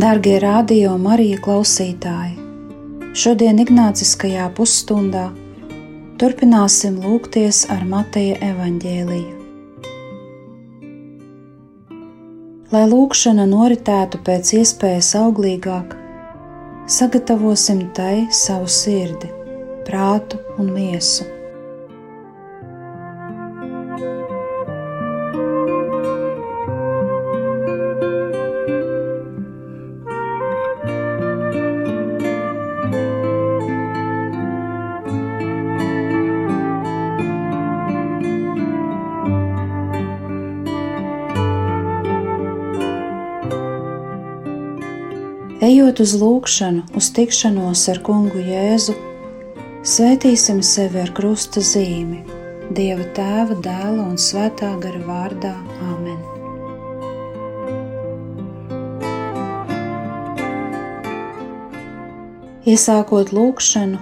Darbie radio Marija klausītāji! Šodien Ignāciskajā pusstundā turpināsim lūgties ar Mateja evaņģēliju. Lai lūkšana noritētu pēc iespējas auglīgāk, sagatavosim tai savu sirdi, prātu un miesu. Ejot uz lūgšanu, uz tikšanos ar kungu Jēzu, svētīsim sevi ar krusta zīmi, Dieva tēva, dēla un svētā gara vārdā Āmen. Iesākot lūgšanu,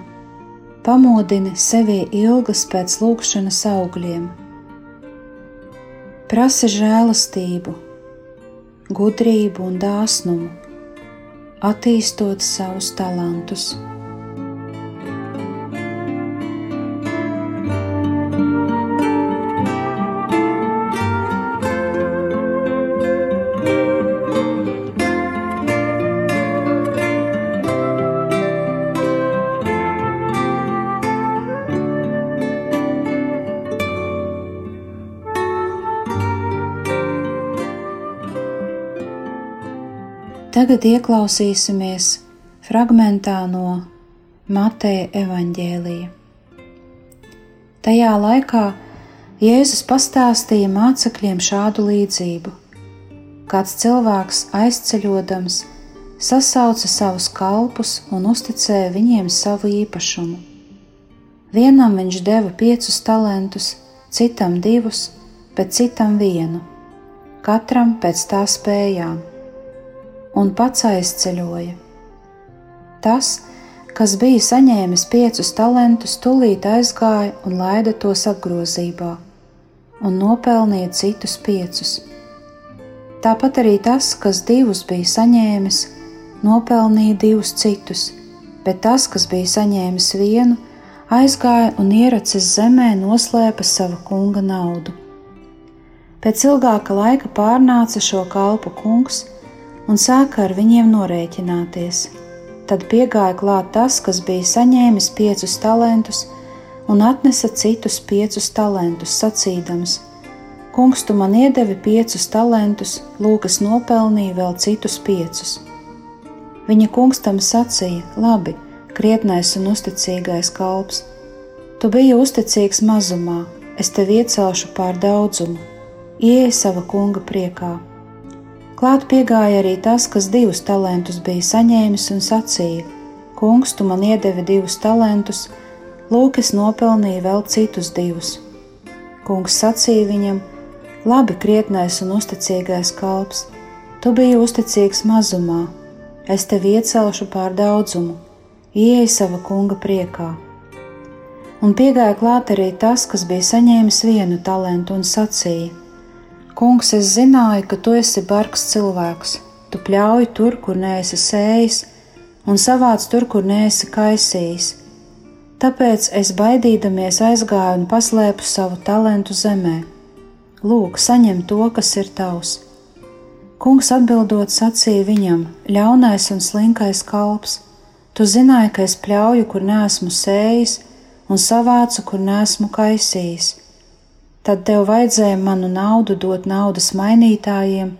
pamodini sevi ilgas pēc lūgšanas augļiem. Prasa žēlastību, gudrību un dāsnumu attīstot savus talantus. Tagad ieklausīsimies fragmentā no Mateja evaņģēlija. Tajā laikā Jēzus pastāstīja mācekļiem šādu līdzību. Kāds cilvēks aizceļodams sasauca savus kalpus un uzticēja viņiem savu īpašumu. Vienam viņš deva piecus talantus, citam divus, bet citam vienu, katram pēc tā spējām un pats aizceļoja. Tas, kas bija saņēmis piecus talantus, tūlīt aizgāja un laida tos apgrozībā, un nopelnīja citus piecus. Tāpat arī tas, kas divus bija saņēmis, nopelnīja divus citus, bet tas, kas bija saņēmis vienu, aizgāja un ieracis zemē noslēpa sava kunga naudu. Pēc ilgāka laika pārnāca šo kalpu kungs un sāka ar viņiem norēķināties. Tad piegāja klāt tas, kas bija saņēmis piecus talantus, un atnesa citus piecus talantus, sacīdams: Kungs, tu man iedevi piecus talantus, lūk, es nopelnīju vēl citus piecus. Viņa kungs tam sacīja: Labi, krietnais un uzticīgais kalps, tu biji uzticīgs mazumā, es tevi iecelšu pār daudzumu, ieej sava kunga priekā. Klāt piegāja arī tas, kas divus talantus bija saņēmis un sacīja: Kungs, tu man iedevi divus talantus, lūk, es nopelnīju vēl citus divus. Kungs sacīja viņam: Labi, krietnais un uzticīgais kalps, tu biji uzticīgs mazumā, es tevi iecelšu pār daudzumu, ieej sava kunga priekā. Un piegāja klāt arī tas, kas bija saņēmis vienu talantu un sacīja: Kungs, es zināju, ka tu esi bargs cilvēks. Tu pļauj tur, kur neesi sējis, un savāc tur, kur neesi kaisījis. Tāpēc es baidīdamies aizgāju un paslēpu savu talantu zemē. Lūk, saņem to, kas ir tavs. Kungs atbildot sacīja viņam: Ļaunais un slinkais kalps, tu zināji, ka es pļauju, kur neesmu sējis, un savācu, kur neesmu kaisījis tad tev vajadzēja manu naudu dot naudas mainītājiem,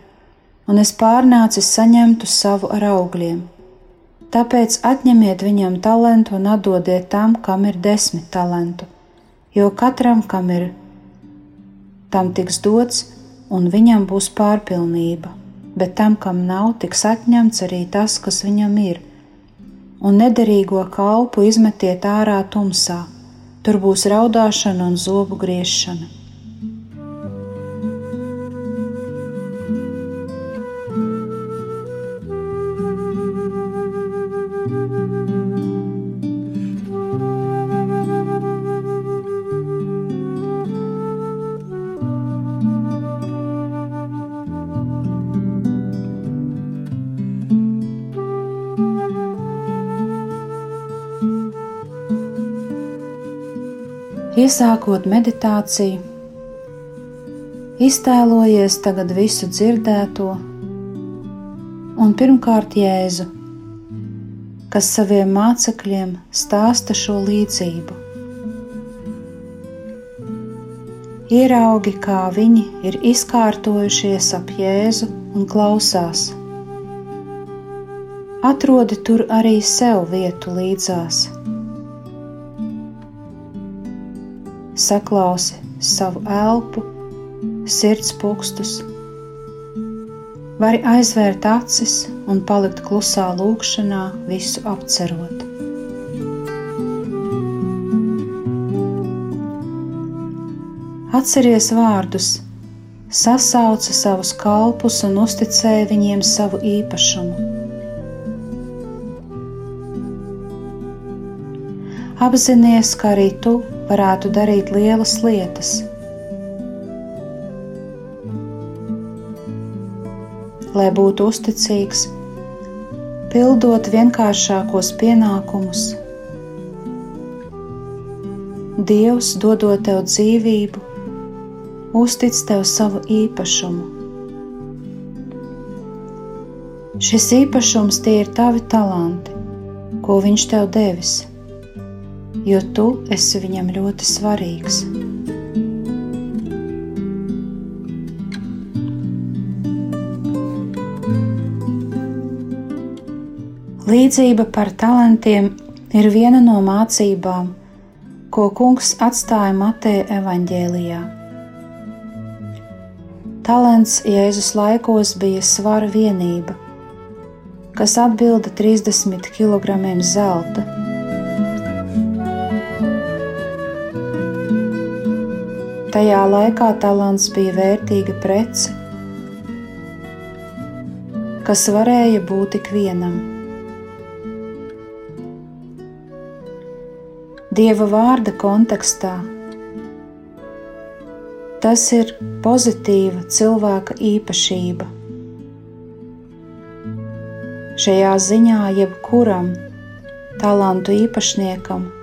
un es pārnācis saņemtu savu ar augļiem. Tāpēc atņemiet viņam talantu un atdodiet tam, kam ir desmit talantu, jo katram, kam ir, tam tiks dots, un viņam būs pārpilnība, bet tam, kam nav, tiks atņemts arī tas, kas viņam ir, un nederīgo kalpu izmetiet ārā tumsā, tur būs raudāšana un zobu griešana. Iesākot meditāciju, iztēlojies tagad visu dzirdēto, un pirmkārt Jēzu, kas saviem mācekļiem stāsta šo līdzību. Ieraugi, kā viņi ir izkārtojušies ap Jēzu un klausās. Atrodi tur arī sev vietu līdzās saklausi savu elpu, sirds pukstus. Vari aizvērt acis un palikt klusā lūkšanā, visu apcerot. Atceries vārdus, sasauca savus kalpus un uzticēja viņiem savu īpašumu. Apzinies, ka arī tu varētu darīt lielas lietas. Lai būtu uzticīgs, pildot vienkāršākos pienākumus, Dievs dodot tev dzīvību, uztic tev savu īpašumu. Šis īpašums tie ir tavi talanti, ko Viņš tev devis jo tu esi viņam ļoti svarīgs. Līdzība par talantiem ir viena no mācībām, ko kungs atstāja Mateja evaņģēlijā. Talants Jēzus laikos bija svara vienība, kas atbilda 30 kg zelta Tajā laikā talants bija vērtīga prece, kas varēja būt ikvienam. Dieva vārda kontekstā tas ir pozitīva cilvēka īpašība. Šajā ziņā jebkuram talantu īpašniekam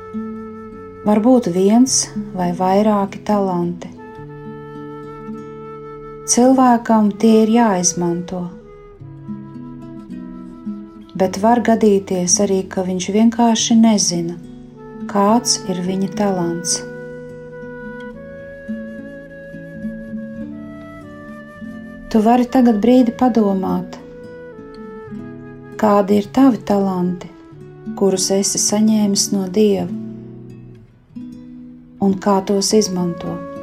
var būt viens vai vairāki talanti. Cilvēkam tie ir jāizmanto, bet var gadīties arī, ka viņš vienkārši nezina, kāds ir viņa talants. Tu vari tagad brīdi padomāt, kādi ir tavi talanti, kurus esi saņēmis no Dieva un kā tos izmantot.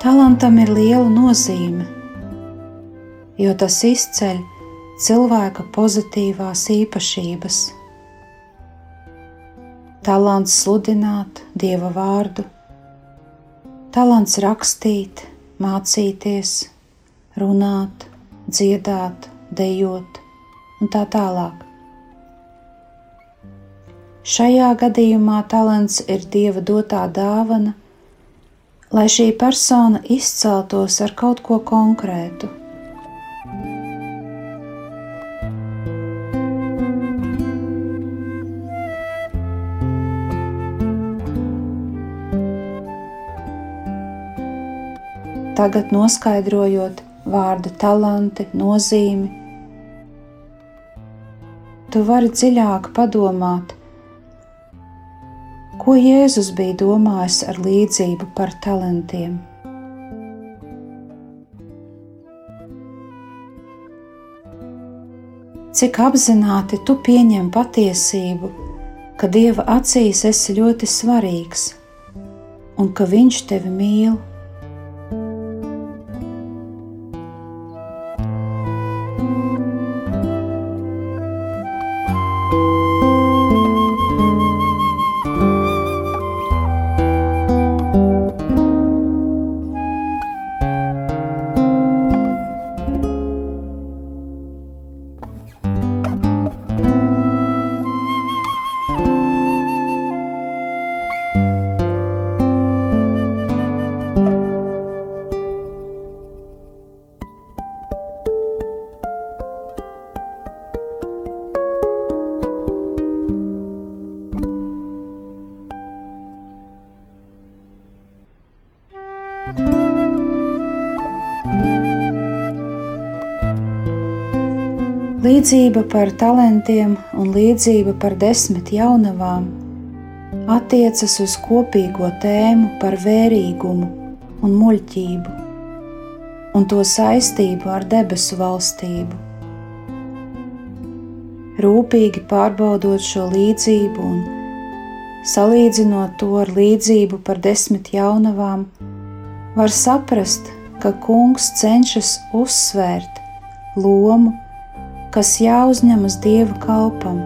Talantam ir liela nozīme, jo tas izceļ cilvēka pozitīvās īpašības. talants sludināt dieva vārdu, talants rakstīt, mācīties, runāt, dziedāt, dejot un tā tālāk. Šajā gadījumā talants ir dieva dotā dāvana, lai šī persona izceltos ar kaut ko konkrētu. Tagad noskaidrojot vārda talanti, nozīmi, tu vari dziļāk padomāt, Ko Jēzus bija domājis ar līdzību par talantiem? Cik apzināti tu pieņem patiesību, ka Dieva acīs esi ļoti svarīgs un ka Viņš tevi mīl? Līdzība par talantiem un līdzība par desmit jaunavām attiecas uz kopīgo tēmu par vērīgumu un muļķību un to saistību ar debesu valstību. Rūpīgi pārbaudot šo līdzību un salīdzinot to ar līdzību par desmit jaunavām, var saprast, ka kungs cenšas uzsvērt lomu kas jāuzņemas Dieva kalpam.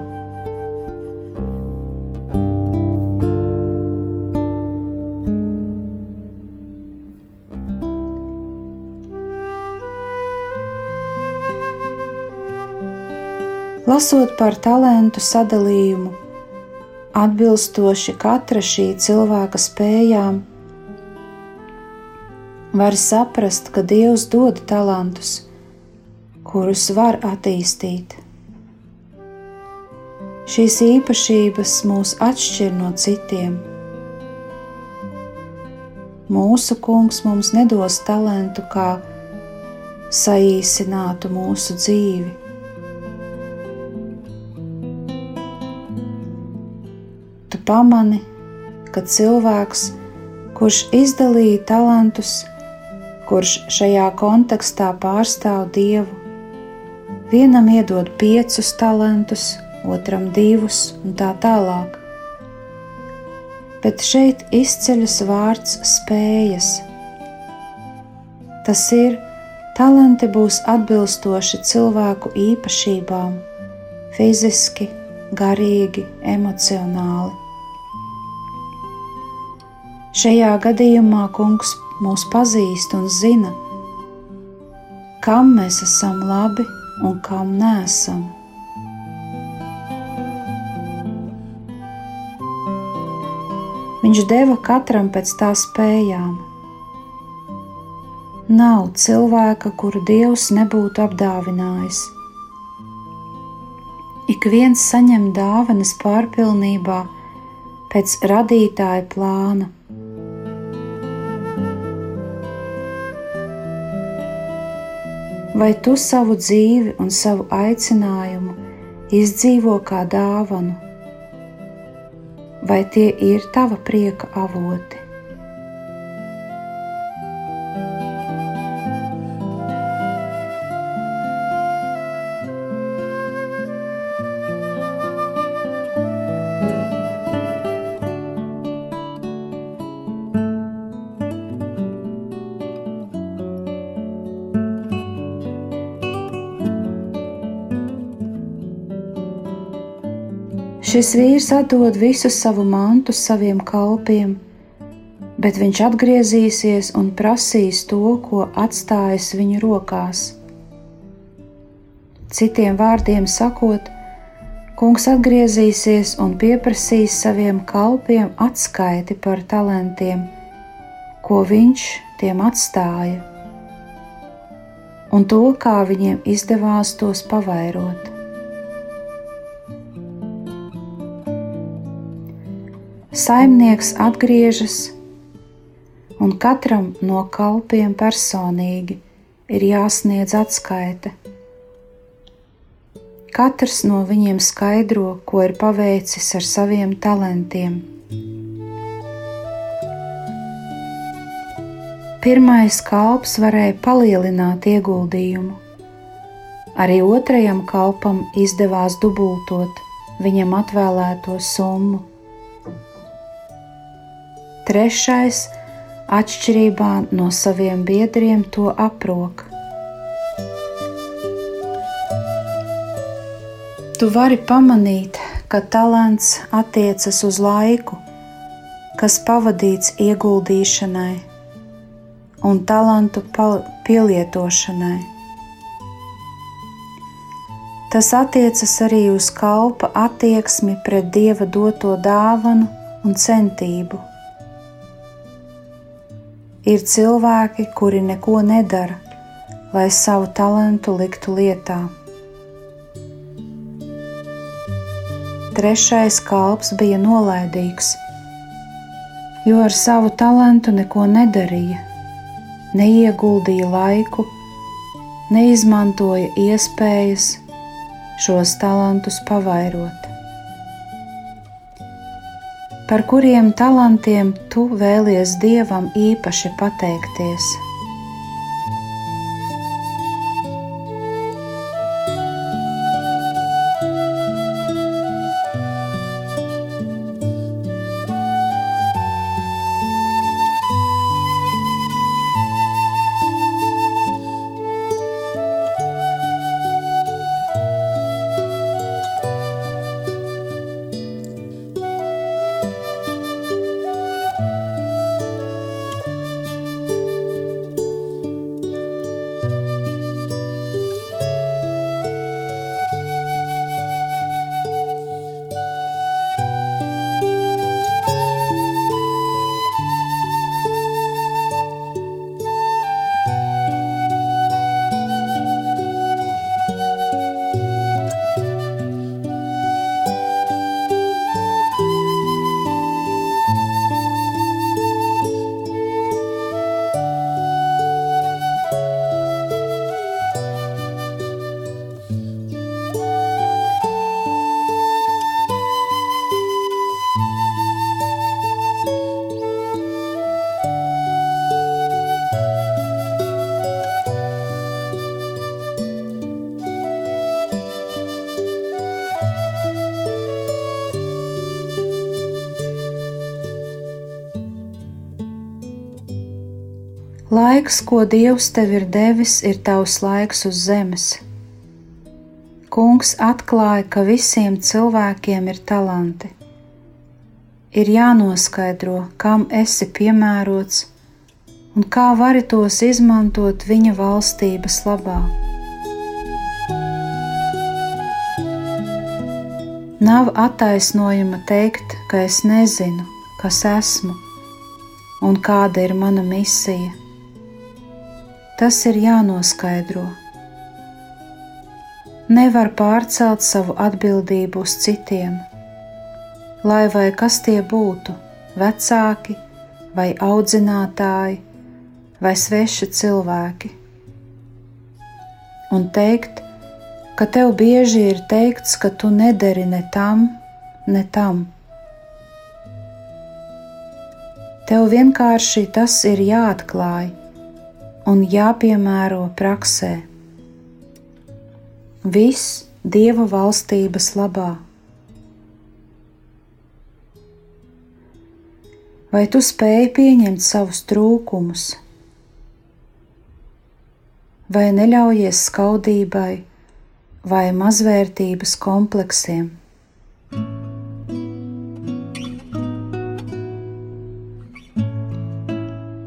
Lasot par talantu sadalījumu, atbilstoši katra šī cilvēka spējām, var saprast, ka Dievs dod talantus kurus var attīstīt. Šīs īpašības mūs atšķir no citiem. Mūsu kungs mums nedos talantu, kā saīsinātu mūsu dzīvi. Tu pamani, ka cilvēks, kurš izdalīja talantus, kurš šajā kontekstā pārstāv Dievu, Vienam iedod piecus talantus, otram divus un tā tālāk. Bet šeit izceļas vārds spējas. Tas ir, talanti būs atbilstoši cilvēku īpašībām, fiziski, garīgi, emocionāli. Šajā gadījumā kungs mūs pazīst un zina, kam mēs esam labi un kam nesam. Viņš deva katram pēc tā spējām. Nav cilvēka, kuru Dievs nebūtu apdāvinājis. Ik viens saņem dāvanas pārpilnībā pēc radītāja plāna. Vai tu savu dzīvi un savu aicinājumu izdzīvo kā dāvanu, vai tie ir tava prieka avoti? Šis vīrs atdod visu savu mantu saviem kalpiem, bet viņš atgriezīsies un prasīs to, ko atstājis viņu rokās. Citiem vārdiem sakot, kungs atgriezīsies un pieprasīs saviem kalpiem atskaiti par talantiem, ko viņš tiem atstāja, un to, kā viņiem izdevās tos pavairot. Saimnieks atgriežas un katram no kalpiem personīgi ir jāsniedz atskaite. Katrs no viņiem skaidro, ko ir paveicis ar saviem talantiem. Pirmais kalps varēja palielināt ieguldījumu, arī otrajam kalpam izdevās dubultot viņam atvēlēto summu. Trešais atšķirībā no saviem biedriem to aprok. Tu vari pamanīt, ka talants attiecas uz laiku, kas pavadīts ieguldīšanai un talantu pielietošanai. Tas attiecas arī uz kalpa attieksmi pret dieva doto dāvanu un centību. Ir cilvēki, kuri neko nedara, lai savu talantu liktu lietā. Trešais kalps bija nolaidīgs, jo ar savu talantu neko nedarīja, neieguldīja laiku, neizmantoja iespējas šos talantus pavairot par kuriem talantiem tu vēlies dievam īpaši pateikties. Laiks, ko Dievs tev ir devis, ir tavs laiks uz zemes. Kungs atklāja, ka visiem cilvēkiem ir talanti. Ir jānoskaidro, kam esi piemērots un kā vari tos izmantot viņa valstības labā. Nav attaisnojuma teikt, ka es nezinu, kas esmu un kāda ir mana misija Tas ir jānoskaidro. Nevar pārcelt savu atbildību uz citiem, lai vai kas tie būtu - vecāki, vai audzinātāji, vai sveši cilvēki. Un teikt, ka tev bieži ir teikts, ka tu nedari ne tam, ne tam. Tev vienkārši tas ir jāatklāj un jāpiemēro praksē. Viss Dieva valstības labā. Vai tu spēj pieņemt savus trūkumus, vai neļaujies skaudībai vai mazvērtības kompleksiem?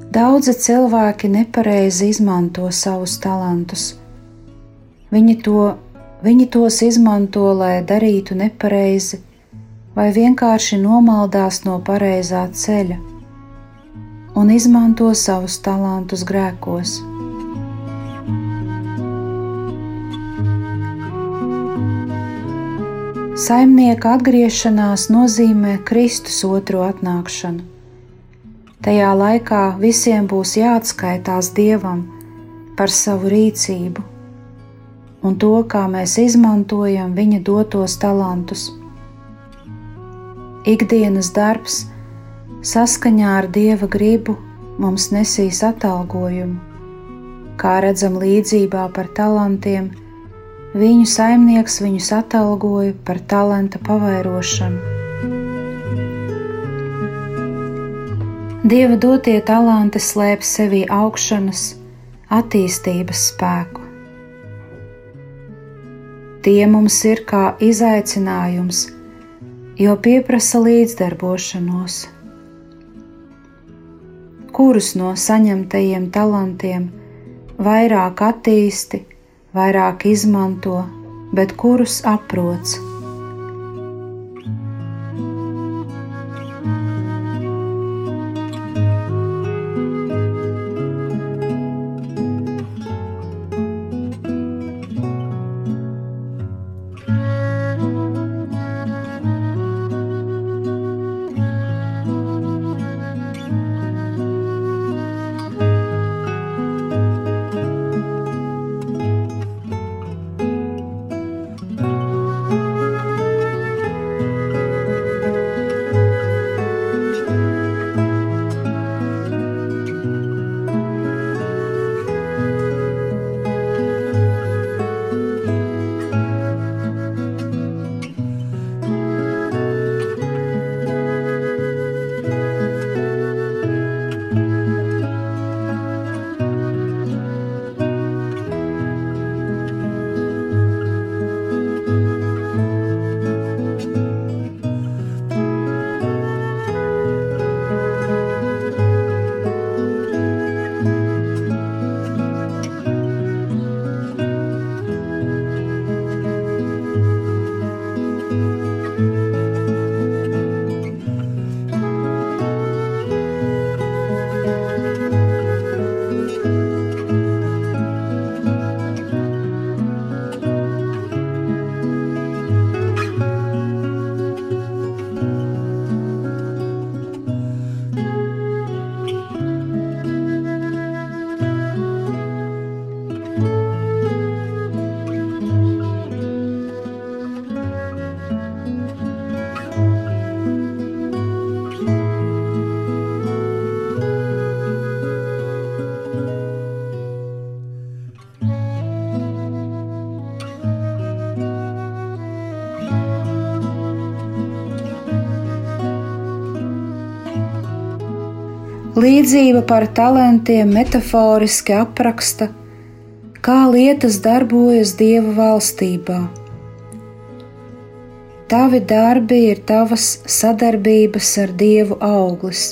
Daudzi cilvēki nepareizi izmanto savus talantus. Viņi, to, viņi tos izmanto, lai darītu nepareizi, vai vienkārši nomaldās no pareizā ceļa un izmanto savus talantus grēkos. Saimnieka atgriešanās nozīmē Kristus otro atnākšanu. Tajā laikā visiem būs jāatskaitās Dievam par savu rīcību un to, kā mēs izmantojam Viņa dotos talantus. Ikdienas darbs saskaņā ar Dieva gribu mums nesīs atalgojumu, kā redzam līdzībā par talantiem Viņu saimnieks viņus atalgoja par talanta pavairošanu. Dieva dotie talanti slēp sevī augšanas, attīstības spēku. Tie mums ir kā izaicinājums, jo pieprasa līdzdarbošanos. Kurus no saņemtajiem talantiem vairāk attīsti, vairāk izmanto, bet kurus aprots. Līdzība par talantiem metaforiski apraksta, kā lietas darbojas Dieva valstībā. Tavi darbi ir tavas sadarbības ar Dievu auglis.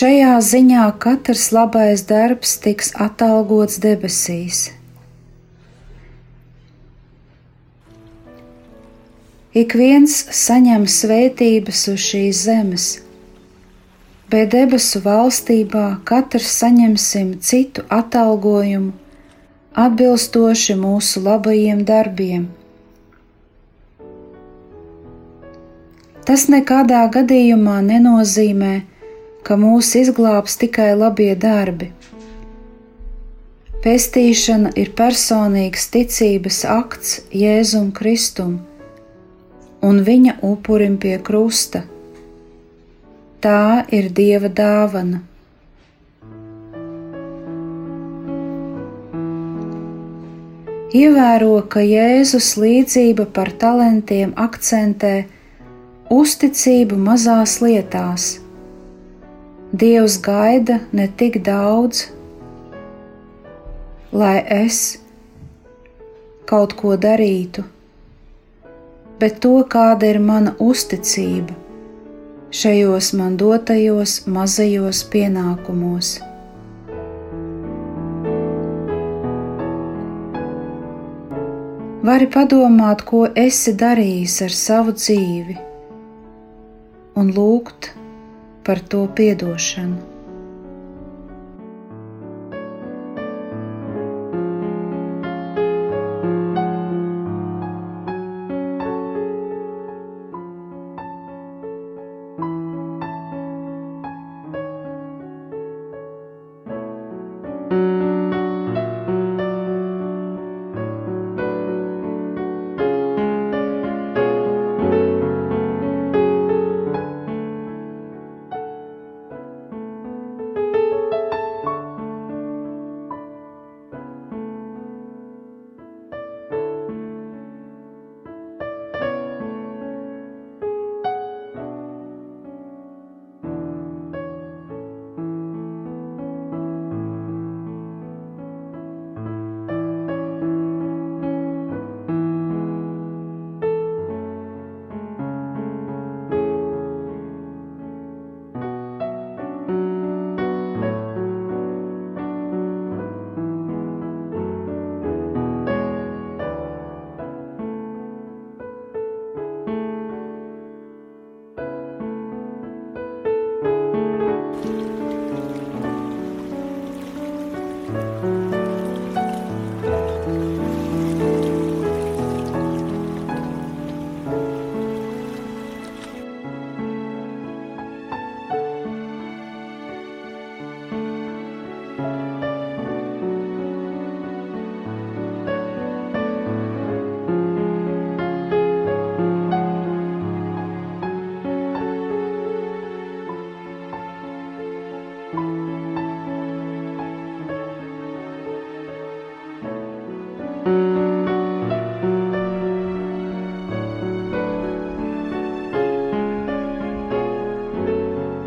Šajā ziņā katrs labais darbs tiks atalgots debesīs. Ik viens saņem svētības uz šīs zemes bet debesu valstībā katrs saņemsim citu atalgojumu, atbilstoši mūsu labajiem darbiem. Tas nekādā gadījumā nenozīmē, ka mūs izglābs tikai labie darbi. Pestīšana ir personīgs ticības akts Jēzum Kristum un viņa upurim pie krusta Tā ir Dieva dāvana. Ievēro, ka Jēzus līdzība par talantiem akcentē uzticību mazās lietās. Dievs gaida ne tik daudz, lai es kaut ko darītu, bet to, kāda ir mana uzticība šajos man dotajos mazajos pienākumos. Vari padomāt, ko esi darījis ar savu dzīvi, un lūgt par to piedošanu.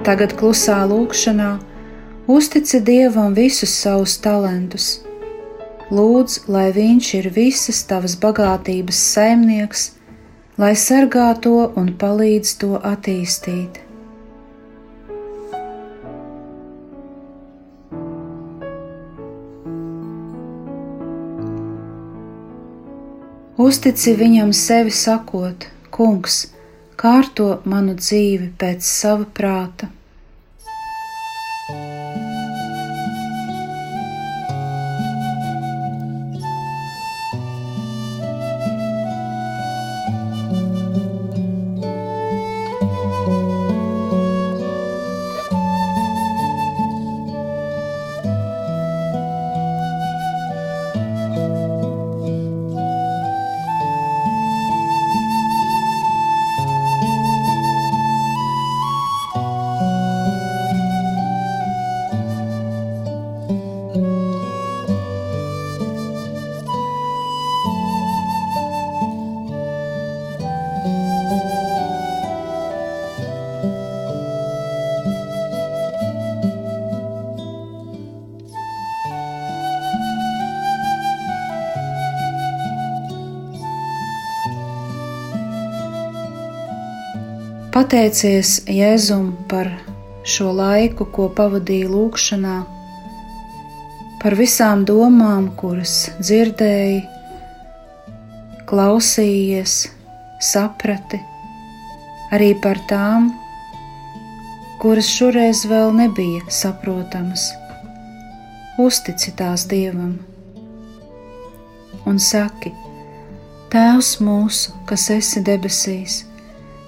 Tagad klusā lūkšanā uztici Dievam visus savus talantus. Lūdz, lai Viņš ir visas tavas bagātības saimnieks, lai sargā to un palīdz to attīstīt. Uztici viņam sevi sakot, Kungs, kārto manu dzīvi pēc sava prāta. Pateicies Jēzum par šo laiku, ko pavadīju lūgšanā, par visām domām, kuras dzirdēji, klausījies, saprati, arī par tām, kuras šoreiz vēl nebija saprotamas. Uztici tās Dievam un saki: Tēvs mūsu, kas esi debesīs,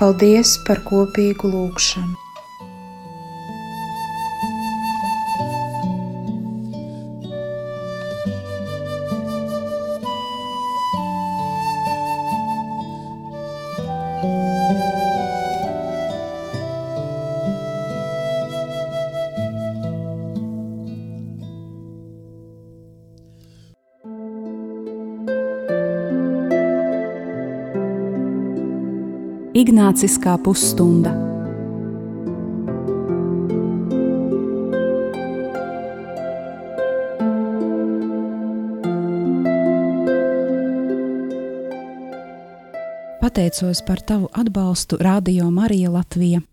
Paldies par kopīgu lūgšanu! Ignāciskā pusstunda. Pateicos par tavu atbalstu Radio Marija Latvija